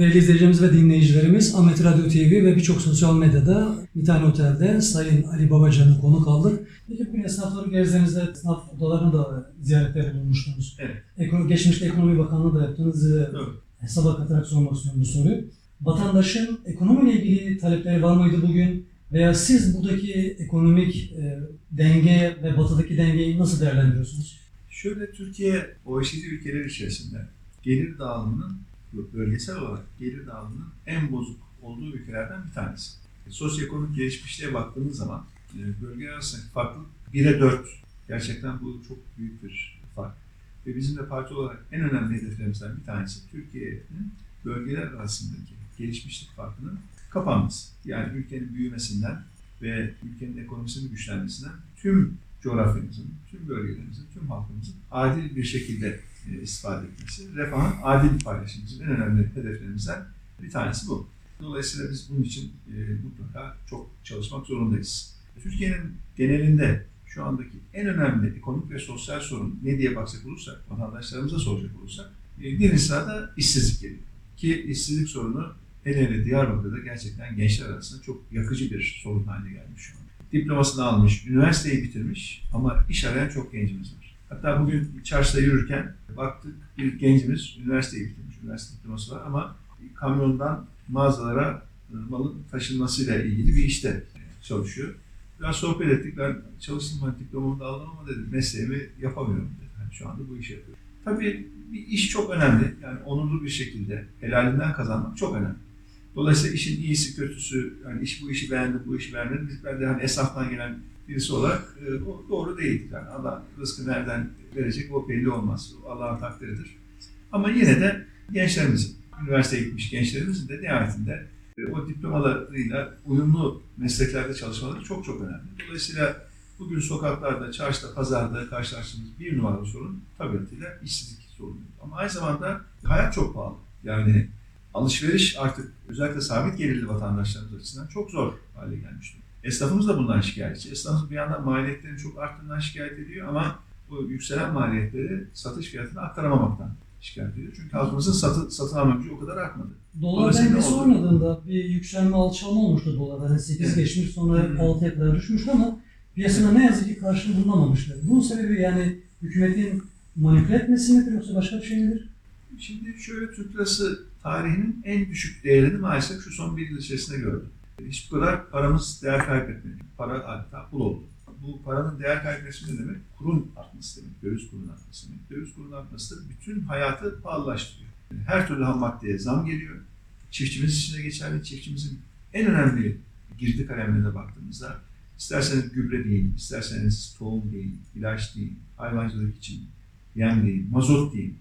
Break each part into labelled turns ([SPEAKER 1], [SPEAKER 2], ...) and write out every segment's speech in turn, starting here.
[SPEAKER 1] Değerli izleyicilerimiz ve dinleyicilerimiz Ahmet Radyo TV ve birçok sosyal medyada bir tane otelde Sayın Ali Babacan'ı konuk aldık. Peki bugün esnafları gezdiğinizde esnaf odalarını da ziyaretleri bulmuştunuz.
[SPEAKER 2] Evet.
[SPEAKER 1] Geçmişte Ekonomi Bakanlığı da yaptınız.
[SPEAKER 2] Doğru.
[SPEAKER 1] Hesaba katarak sormak istiyorum bu soruyu. Vatandaşın ekonomiyle ilgili talepleri var mıydı bugün? Veya siz buradaki ekonomik e, denge ve batıdaki dengeyi nasıl değerlendiriyorsunuz?
[SPEAKER 2] Şöyle Türkiye OECD ülkeler içerisinde gelir dağılımının bölgesel olarak gelir dağılımının en bozuk olduğu ülkelerden bir tanesi. E, Sosyoekonomik gelişmişliğe baktığımız zaman e, bölge arasındaki farklılık 1'e 4. Gerçekten bu çok büyük bir fark. Ve bizim de parti olarak en önemli hedeflerimizden bir tanesi Türkiye'nin bölgeler arasındaki gelişmişlik farkının kapanması. Yani ülkenin büyümesinden ve ülkenin ekonomisinin güçlenmesinden tüm coğrafyamızın, tüm bölgelerimizin, tüm halkımızın adil bir şekilde e, istifade etmesi, refahın adil paylaşımımızın en önemli hedeflerimizden bir tanesi bu. Dolayısıyla biz bunun için e, mutlaka çok çalışmak zorundayız. Türkiye'nin genelinde şu andaki en önemli ekonomik ve sosyal sorun ne diye bakacak olursak, vatandaşlarımıza soracak olursak, e, birinci işsizlik geliyor. Ki işsizlik sorunu hele hele Diyarbakır'da gerçekten gençler arasında çok yakıcı bir sorun haline gelmiş şu an. Diplomasını almış, üniversiteyi bitirmiş ama iş arayan çok gencimiz var. Hatta bugün çarşıda yürürken baktık bir gencimiz üniversiteyi bitirmiş, üniversite diploması var ama kamyondan mağazalara e, malın taşınmasıyla ilgili bir işte çalışıyor. Biraz sohbet ettik. Ben çalıştım ben diplomamı da aldım ama dedim mesleğimi yapamıyorum dedi. Yani şu anda bu işi yapıyorum. Tabii bir iş çok önemli. Yani onurlu bir şekilde helalinden kazanmak çok önemli. Dolayısıyla işin iyisi kötüsü, yani iş bu işi beğendi, bu işi beğenmedi. Biz ben de hani esnaftan gelen birisi olarak e, doğru değil. Yani Allah rızkı nereden verecek o belli olmaz. Allah'ın takdiridir. Ama yine de gençlerimizin, üniversiteye gitmiş gençlerimizin de nihayetinde e, o diplomalarıyla uyumlu mesleklerde çalışmaları çok çok önemli. Dolayısıyla bugün sokaklarda, çarşıda, pazarda karşılaştığımız bir numaralı sorun tabiatıyla işsizlik sorunu. Ama aynı zamanda hayat çok pahalı. Yani alışveriş artık özellikle sabit gelirli vatandaşlarımız açısından çok zor hale gelmiş durumda. Esnafımız da bundan şikayetçi. Esnafımız bir yandan maliyetlerin çok arttığından şikayet ediyor ama bu yükselen maliyetleri satış fiyatına aktaramamaktan şikayet ediyor. Çünkü halkımızın satı, satın alma gücü o kadar artmadı.
[SPEAKER 1] Dolar
[SPEAKER 2] oldu.
[SPEAKER 1] oynadığında bir yükselme alçalma olmuştu dolar. Hani 8
[SPEAKER 2] Evet.
[SPEAKER 1] geçmiş sonra
[SPEAKER 2] Hı.
[SPEAKER 1] 6'ya kadar düşmüştü ama piyasada ne yazık ki karşılığı bulunamamıştı. Bunun sebebi yani hükümetin manipüle etmesi midir yoksa başka bir şey midir?
[SPEAKER 2] Şimdi şöyle Türk lirası tarihinin en düşük değerini maalesef şu son bir yıl içerisinde gördüm. Hiç kadar paramız değer kaybetmedi. Para adeta pul oldu. Bu paranın değer kaybetmesi ne demek? Kurun artması demek. Döviz kurunun artması demek. Döviz kurunun artması da bütün hayatı pahalılaştırıyor. Her türlü ham maddeye zam geliyor. Çiftçimiz için de geçerli. Çiftçimizin en önemli girdi kalemlerine baktığımızda isterseniz gübre deyin, isterseniz tohum deyin, ilaç deyin, hayvancılık için yem deyin, mazot deyin.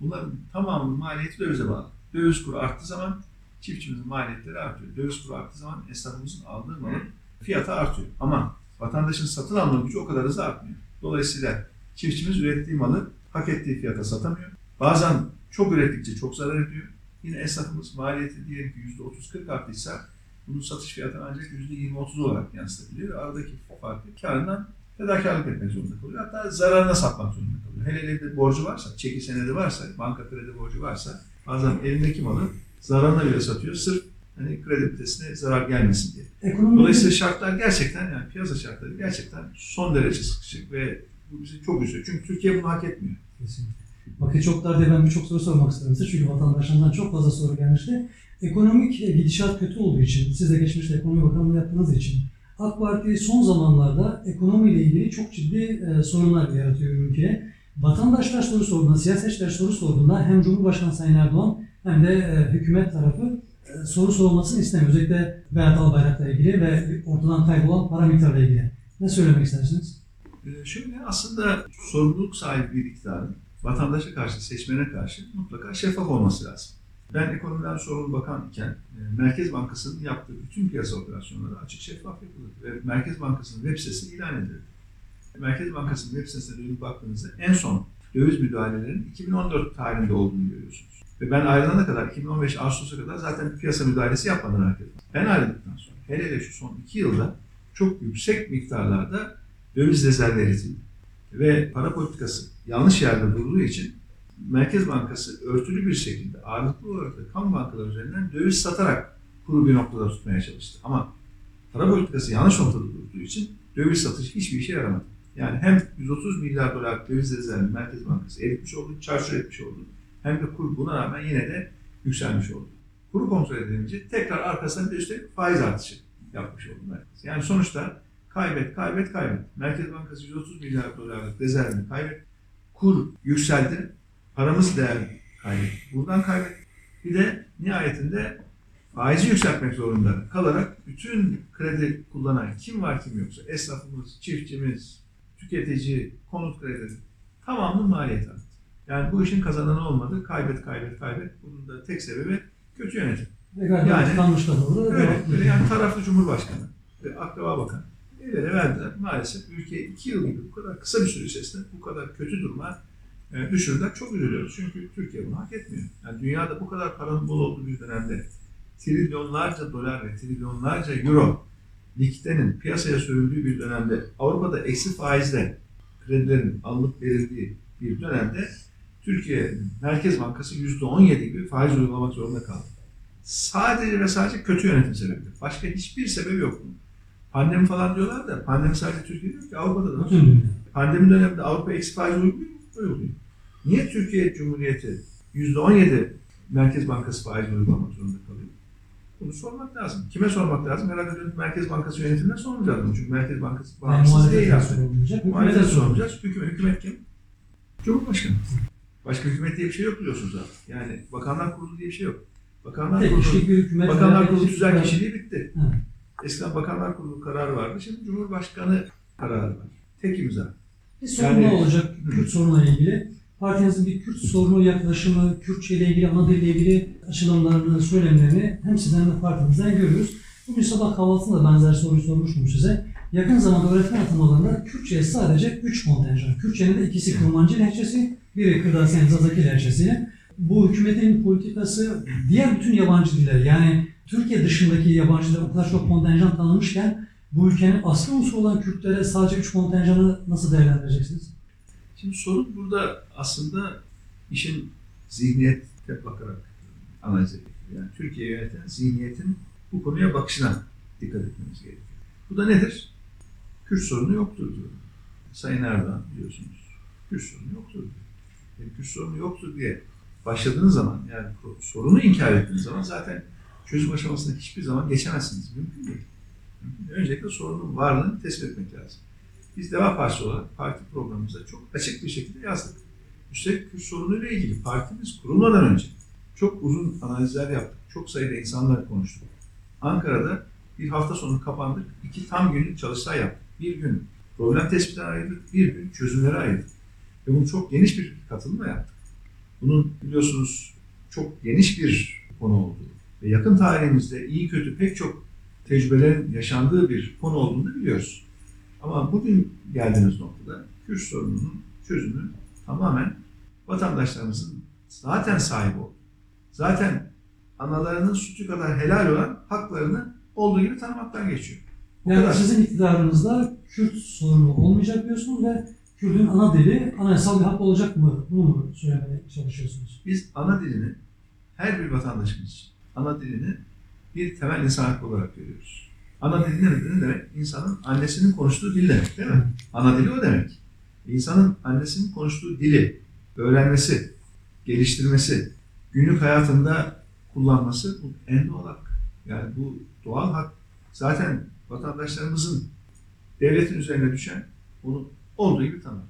[SPEAKER 2] Bunların tamamının maliyeti dövize bağlı. Döviz kuru arttığı zaman çiftçimizin maliyetleri artıyor. Döviz kuru arttığı zaman esnafımızın aldığı malın fiyatı artıyor. Ama vatandaşın satın alma gücü o kadar hızlı artmıyor. Dolayısıyla çiftçimiz ürettiği malı hak ettiği fiyata satamıyor. Bazen çok ürettikçe çok zarar ediyor. Yine esnafımız maliyeti diyelim ki %30-40 arttıysa bunun satış fiyatını ancak %20-30 olarak yansıtabiliyor. Aradaki farkı karından fedakarlık etmek zorunda kalıyor. Hatta zararına satmak zorunda kalıyor. Hele hele de borcu varsa, çeki senedi varsa, banka kredi borcu varsa bazen elindeki malı zararına bile satıyor. Sırf hani kredi ünitesine zarar gelmesin diye.
[SPEAKER 1] Ekonomi
[SPEAKER 2] Dolayısıyla şartlar gerçekten yani piyasa şartları gerçekten son derece sıkışık ve bu bizi çok üzüyor. Çünkü Türkiye bunu hak etmiyor.
[SPEAKER 1] Kesinlikle. Vakit çok dar diye ben birçok soru sormak istedim size. Çünkü vatandaşlardan çok fazla soru gelmişti. Ekonomik e, gidişat kötü olduğu için, siz de geçmişte ekonomi bakanlığı yaptığınız için AK Parti son zamanlarda ekonomiyle ilgili çok ciddi e, sorunlar yaratıyor ülkeye. Vatandaşlar soru sorduğunda, siyasetçiler soru sorduğunda hem Cumhurbaşkanı Sayın Erdoğan hem de e, hükümet tarafı e, soru sorulmasını istemiyor. Özellikle Berat Albayrak'la ilgili ve ortadan kaybolan para miktarıyla ilgili. Ne söylemek istersiniz?
[SPEAKER 2] Ee, Şöyle aslında sorumluluk sahibi bir iktidarın vatandaşa karşı, seçmene karşı mutlaka şeffaf olması lazım. Ben ekonomiden sorumlu bakan iken e, Merkez Bankası'nın yaptığı bütün piyasa operasyonları açık şeffaf yapılır ve Merkez Bankası'nın web sitesi ilan edilir. Merkez Bankası'nın web sitesine dönüp baktığınızda en son döviz müdahalelerinin 2014 tarihinde olduğunu görüyorsunuz. Ve ben ayrılana kadar 2015 Ağustos'a kadar zaten piyasa müdahalesi yapmadı Merkez Bankası. Ben ayrıldıktan sonra hele hele şu son iki yılda çok yüksek miktarlarda döviz rezervi eritildi. Ve para politikası yanlış yerde durduğu için Merkez Bankası örtülü bir şekilde ağırlıklı olarak da kamu bankaları üzerinden döviz satarak kuru bir noktada tutmaya çalıştı. Ama para politikası yanlış noktada durduğu için döviz satışı hiçbir işe yaramadı. Yani hem 130 milyar dolar döviz rezervini Merkez Bankası eritmiş oldu, çarşur etmiş oldu. Hem de kur buna rağmen yine de yükselmiş oldu. Kuru kontrol edilince tekrar arkasından bir üstelik faiz artışı yapmış oldu merkez. Yani sonuçta kaybet, kaybet, kaybet. Merkez Bankası 130 milyar dolarlık rezervini kaybet. Kur yükseldi. Paramız değer kaybetti. Buradan kaybet. Bir de nihayetinde faizi yükseltmek zorunda kalarak bütün kredi kullanan kim var kim yoksa esnafımız, çiftçimiz, tüketici, konut kredileri tamamının maliyeti. Yani bu işin kazananı olmadı. Kaybet, kaybet, kaybet. Bunun da tek sebebi kötü yönetim. Yani-
[SPEAKER 1] tıkanmışlar orada.
[SPEAKER 2] Öyle, öyle yani taraflı Cumhurbaşkanı ve Akraba Bakan el ele verdiler. Maalesef ülke iki yıl gibi bu kadar kısa bir süre içerisinde bu kadar kötü duruma e, düşürdüler. Çok üzülüyoruz çünkü Türkiye bunu hak etmiyor. Yani dünyada bu kadar paranın bol olduğu bir dönemde trilyonlarca dolar ve trilyonlarca euro likitenin piyasaya sürüldüğü bir dönemde Avrupa'da eksi faizle kredilerin alınıp verildiği bir dönemde Türkiye Merkez Bankası %17 gibi faiz uygulamak zorunda kaldı. Sadece ve sadece kötü yönetim sebebidir. Başka hiçbir sebebi yok bunun. Pandemi falan diyorlar da pandemi sadece Türkiye'de yok ki Avrupa'da da
[SPEAKER 1] dünya.
[SPEAKER 2] Pandemi döneminde Avrupa eksi faiz uyguluyor mu? Uyguluyor. Niye Türkiye Cumhuriyeti %17 Merkez Bankası faiz uygulamak zorunda kalıyor? Bunu sormak lazım. Kime sormak lazım? Herhalde dönüp Merkez Bankası yönetimine sormayacağız bunu. Çünkü Merkez Bankası
[SPEAKER 1] Yani
[SPEAKER 2] bağımsız değil
[SPEAKER 1] sorulmayacak.
[SPEAKER 2] Muhalefete
[SPEAKER 1] hükümete sorulacak.
[SPEAKER 2] sormayacağız. Hükümet, hükümet kim? Cumhurbaşkanı. Başka hükümet diye bir şey yok biliyorsunuz zaten. Yani Bakanlar Kurulu diye bir şey yok. Bakanlar Kurulu,
[SPEAKER 1] hükümet.
[SPEAKER 2] Bakanlar Kurulu tüzel kişiliği bitti.
[SPEAKER 1] Evet.
[SPEAKER 2] Eskiden Bakanlar Kurulu kararı vardı. Şimdi Cumhurbaşkanı kararı var. Tek imza.
[SPEAKER 1] Bir sorun
[SPEAKER 2] Yani-
[SPEAKER 1] ne olacak Kürt sorunuyla ilgili? Partinizin bir Kürt sorunu yaklaşımı, Kürtçe ile ilgili, ana dille ilgili açılımlarını, söylemlerini hem sizden hem de partimizden görüyoruz. Bugün sabah kahvaltısında da benzer soruyu sormuştum size. Yakın zamanda öğretmen atamalarında Kürtçe'ye sadece 3 kontenjan. Kürtçenin de ikisi Kurmancı lehçesi, biri Kırdaasiyen Zazaki lehçesi. Bu hükümetin politikası diğer bütün yabancı diller yani Türkiye dışındaki yabancı diller o kadar çok kontenjan tanınmışken bu ülkenin asli unsuru olan Kürtlere sadece 3 kontenjanı nasıl değerlendireceksiniz?
[SPEAKER 2] Şimdi sorun burada aslında işin zihniyete bakarak analiz edilir. Yani Türkiye yöneten zihniyetin bu konuya bakışına dikkat etmemiz gerekiyor. Bu da nedir? Kürt sorunu yoktur diyor. Sayın Erdoğan biliyorsunuz. Kürt sorunu yoktur diyor. Yani Kürt sorunu yoktur diye başladığınız zaman yani sorunu inkar ettiğiniz zaman zaten çözüm aşamasına hiçbir zaman geçemezsiniz. Mümkün değil. Öncelikle sorunun varlığını tespit etmek lazım. Biz Deva Partisi olarak parti programımıza çok açık bir şekilde yazdık. Üstelik Kürt sorunuyla ilgili partimiz kurulmadan önce çok uzun analizler yaptık. Çok sayıda insanlarla konuştuk. Ankara'da bir hafta sonu kapandık. iki tam günlük çalıştay yaptık. Bir gün problem tespitine ayırdık, bir gün çözümlere ayırdık. Ve bunu çok geniş bir katılımla yaptık. Bunun biliyorsunuz çok geniş bir konu olduğu ve yakın tarihimizde iyi kötü pek çok tecrübelerin yaşandığı bir konu olduğunu biliyoruz. Ama bugün geldiğimiz noktada Kürt sorununun çözümü tamamen vatandaşlarımızın zaten sahibi olduğu, zaten analarının sütü kadar helal olan haklarını olduğu gibi tanımaktan geçiyor.
[SPEAKER 1] Yani sizin iktidarınızda Kürt sorunu olmayacak diyorsunuz ve Kürt'ün ana dili anayasal bir hak olacak mı? Bunu mu söylemeye çalışıyorsunuz?
[SPEAKER 2] Biz ana dilini her bir vatandaşımız ana dilini bir temel insan hakkı olarak görüyoruz. Ana dili ne demek? İnsanın annesinin konuştuğu dil demek değil mi? Ana dili o demek. İnsanın annesinin konuştuğu dili öğrenmesi, geliştirmesi, günlük hayatında kullanması bu en doğal hak. Yani bu doğal hak zaten vatandaşlarımızın devletin üzerine düşen onu olduğu gibi tanımak.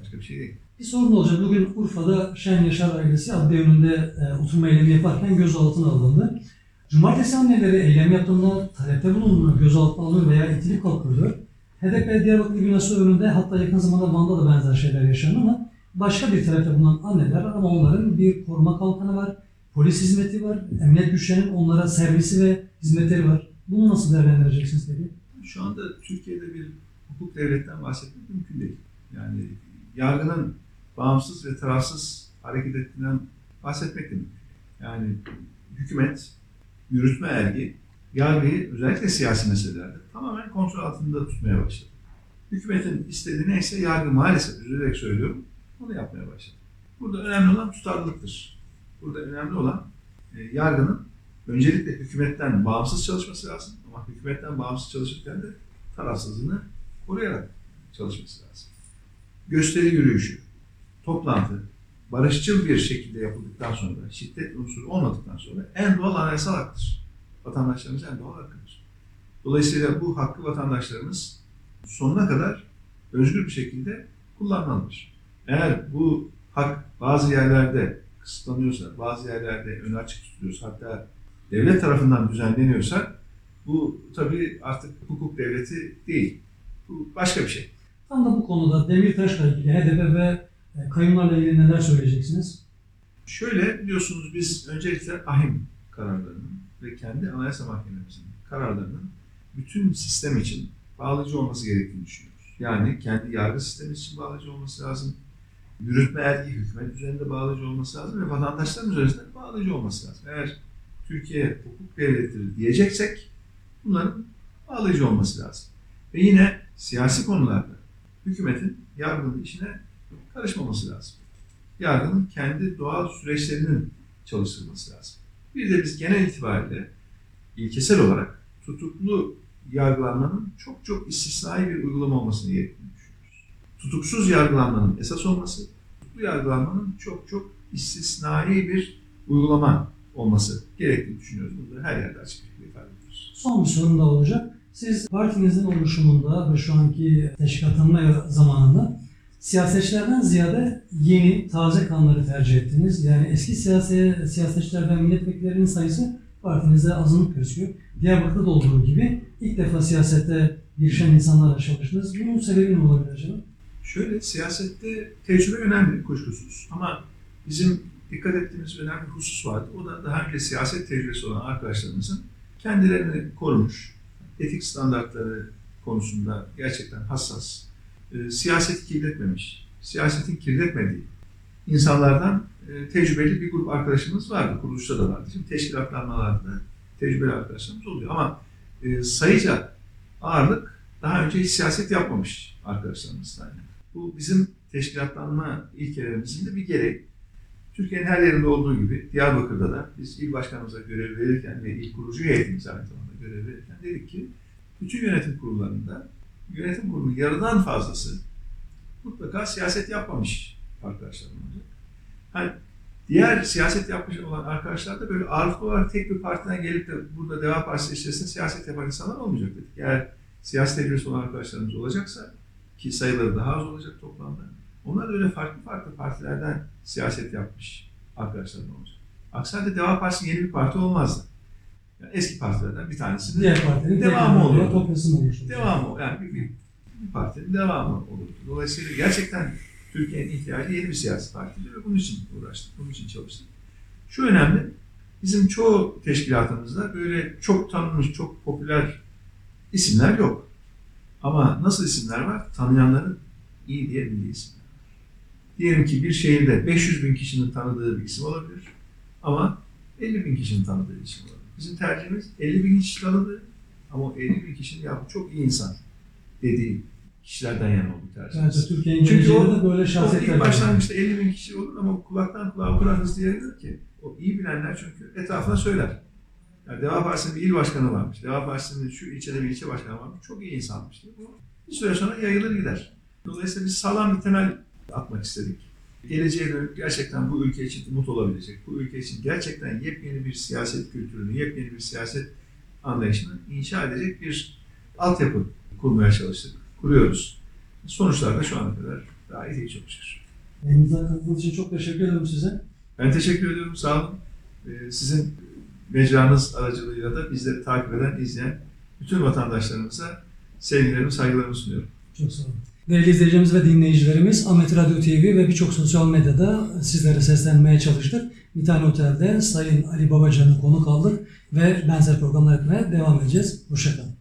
[SPEAKER 2] Başka bir şey değil.
[SPEAKER 1] Bir sorun olacak. Bugün Urfa'da Şen Yaşar ailesi adliye önünde e, oturma eylemi yaparken gözaltına alındı. Cumartesi anneleri eylem yaptığında talepte bulunduğunda gözaltına alınıyor veya itilip kalkılıyor. HDP Diyarbakır binası önünde hatta yakın zamanda Van'da da benzer şeyler yaşandı ama başka bir talepte bulunan anneler ama onların bir koruma kalkanı var, polis hizmeti var, emniyet güçlerinin onlara servisi ve hizmetleri var. Bunu nasıl değerlendireceksiniz peki?
[SPEAKER 2] Şu anda Türkiye'de bir hukuk devletten bahsetmek mümkün değil. Yani yargının bağımsız ve tarafsız hareket ettiğinden bahsetmek de mümkün. Yani hükümet, yürütme ergi, yargıyı özellikle siyasi meselelerde tamamen kontrol altında tutmaya başladı. Hükümetin istediği neyse yargı maalesef üzülerek söylüyorum onu yapmaya başladı. Burada önemli olan tutarlılıktır. Burada önemli olan e, yargının öncelikle hükümetten bağımsız çalışması lazım. Ama hükümetten bağımsız çalışırken de tarafsızlığını koruyarak çalışması lazım. Gösteri yürüyüşü, toplantı, barışçıl bir şekilde yapıldıktan sonra, şiddet unsuru olmadıktan sonra en doğal anayasal haktır. Vatandaşlarımız en doğal hakkıdır. Dolayısıyla bu hakkı vatandaşlarımız sonuna kadar özgür bir şekilde kullanmalıdır. Eğer bu hak bazı yerlerde kısıtlanıyorsa, bazı yerlerde ön açık tutuluyorsa, hatta devlet tarafından düzenleniyorsa bu tabii artık hukuk devleti değil. Bu başka bir şey.
[SPEAKER 1] Tam da bu konuda Demirtaş'la ilgili HDP ve e, kayımlarla ilgili neler söyleyeceksiniz?
[SPEAKER 2] Şöyle biliyorsunuz biz öncelikle ahim kararlarının ve kendi anayasa mahkememizin kararlarının bütün sistem için bağlayıcı olması gerektiğini düşünüyoruz. Yani kendi yargı sistemi için bağlayıcı olması lazım. Yürütme erki hükümet üzerinde bağlayıcı olması lazım ve vatandaşların üzerinde bağlayıcı olması lazım. Eğer Türkiye hukuk devletidir diyeceksek bunların bağlayıcı olması lazım. Ve yine siyasi konularda hükümetin yargının işine karışmaması lazım yargının kendi doğal süreçlerinin çalıştırılması lazım. Bir de biz genel itibariyle ilkesel olarak tutuklu yargılanmanın çok çok istisnai bir uygulama olmasını gerektiğini düşünüyoruz. Tutuksuz yargılanmanın esas olması, tutuklu yargılanmanın çok çok istisnai bir uygulama olması gerektiğini düşünüyoruz. Bunu her yerde açık bir şekilde ifade ediyoruz.
[SPEAKER 1] Son bir sorum da olacak. Siz partinizin oluşumunda ve şu anki teşkilatlanma zamanında siyasetçilerden ziyade yeni, taze kanları tercih ettiniz. Yani eski siyasi, siyasetçiler ve milletvekillerinin sayısı partinizde azınlık gözüküyor. Diyarbakır'da da olduğu gibi ilk defa siyasette girişen insanlarla çalıştınız. Bunun sebebi ne olabilir acaba?
[SPEAKER 2] Şöyle siyasette tecrübe önemli kuşkusuz ama bizim dikkat ettiğimiz önemli husus vardı. O da daha önce siyaset tecrübesi olan arkadaşlarımızın kendilerini korumuş, etik standartları konusunda gerçekten hassas, e, siyaseti kirletmemiş, siyasetin kirletmediği insanlardan e, tecrübeli bir grup arkadaşımız vardı. Kuruluşta da vardı. Şimdi teşkilatlanmalarda tecrübeli arkadaşlarımız oluyor. Ama e, sayıca ağırlık daha önce hiç siyaset yapmamış arkadaşlarımızdan. Yani. Bu bizim teşkilatlanma ilkelerimizin de bir gereği. Türkiye'nin her yerinde olduğu gibi Diyarbakır'da da biz il başkanımıza görev verirken ve il kurucu heyetimize aynı zamanda görev verirken dedik ki bütün yönetim kurullarında yönetim kurulu yarıdan fazlası mutlaka siyaset yapmamış arkadaşlarım olacak. Hani diğer siyaset yapmış olan arkadaşlar da böyle ağırlıklı olarak tek bir partiden gelip de burada Deva Partisi içerisinde siyaset yapan insanlar olmayacak dedik. Eğer siyasi tecrübesi olan arkadaşlarımız olacaksa ki sayıları daha az olacak toplamda. Onlar da öyle farklı farklı partilerden siyaset yapmış arkadaşlarım olacak. Aksi halde Deva Partisi yeni bir parti olmazdı. Yani eski partilerden bir tanesinin
[SPEAKER 1] Diğer partinin
[SPEAKER 2] devamı olurdu.
[SPEAKER 1] toplasın olmuş.
[SPEAKER 2] Devamı yani bir, bir, bir partinin devamı olurdu. Dolayısıyla gerçekten Türkiye'nin ihtiyacı yeni bir siyasi partiydi ve bunun için uğraştık, bunun için çalıştık. Şu önemli, bizim çoğu teşkilatımızda böyle çok tanınmış, çok popüler isimler yok. Ama nasıl isimler var? Tanıyanların iyi diye bildiği isimler. Diyelim ki bir şehirde 500 bin kişinin tanıdığı bir isim olabilir ama 50 bin kişinin tanıdığı bir isim olabilir. Bizim tercihimiz 50 bin kişi tanıdığı ama o 50 bin kişinin ya bu çok iyi insan dediği kişilerden yana oldu tercihimiz.
[SPEAKER 1] Bence Türkiye'nin
[SPEAKER 2] Çünkü o-
[SPEAKER 1] de böyle şahsiyetler
[SPEAKER 2] ilk başlangıçta 50 bin kişi olur ama kulaktan kulağa o kadar hızlı yayılır ki. O iyi bilenler çünkü etrafına söyler. Yani Deva Partisi'nin bir il başkanı varmış. Deva Partisi'nin şu ilçede bir ilçe başkanı varmış. Çok iyi insanmış. diye. Bu bir süre sonra yayılır gider. Dolayısıyla biz sağlam bir temel atmak istedik. Geleceğe dönük gerçekten bu ülke için umut olabilecek, bu ülke için gerçekten yepyeni bir siyaset kültürünü, yepyeni bir siyaset anlayışını inşa edecek bir altyapı kurmaya çalıştık. Kuruyoruz. Sonuçlar da şu ana kadar gayet iyi çok şükür.
[SPEAKER 1] Yayınımıza katıldığınız için çok teşekkür ederim size.
[SPEAKER 2] Ben teşekkür ediyorum. Sağ olun. Ee, Sizin mecranız aracılığıyla da bizleri takip eden, izleyen bütün vatandaşlarımıza sevgilerimi, saygılarımı sunuyorum.
[SPEAKER 1] Çok sağ olun. Değerli izleyicilerimiz ve dinleyicilerimiz Ahmet Radyo TV ve birçok sosyal medyada sizlere seslenmeye çalıştık. Bir tane otelde Sayın Ali Babacan'ı konuk aldık ve benzer programlar yapmaya devam edeceğiz. Hoşçakalın.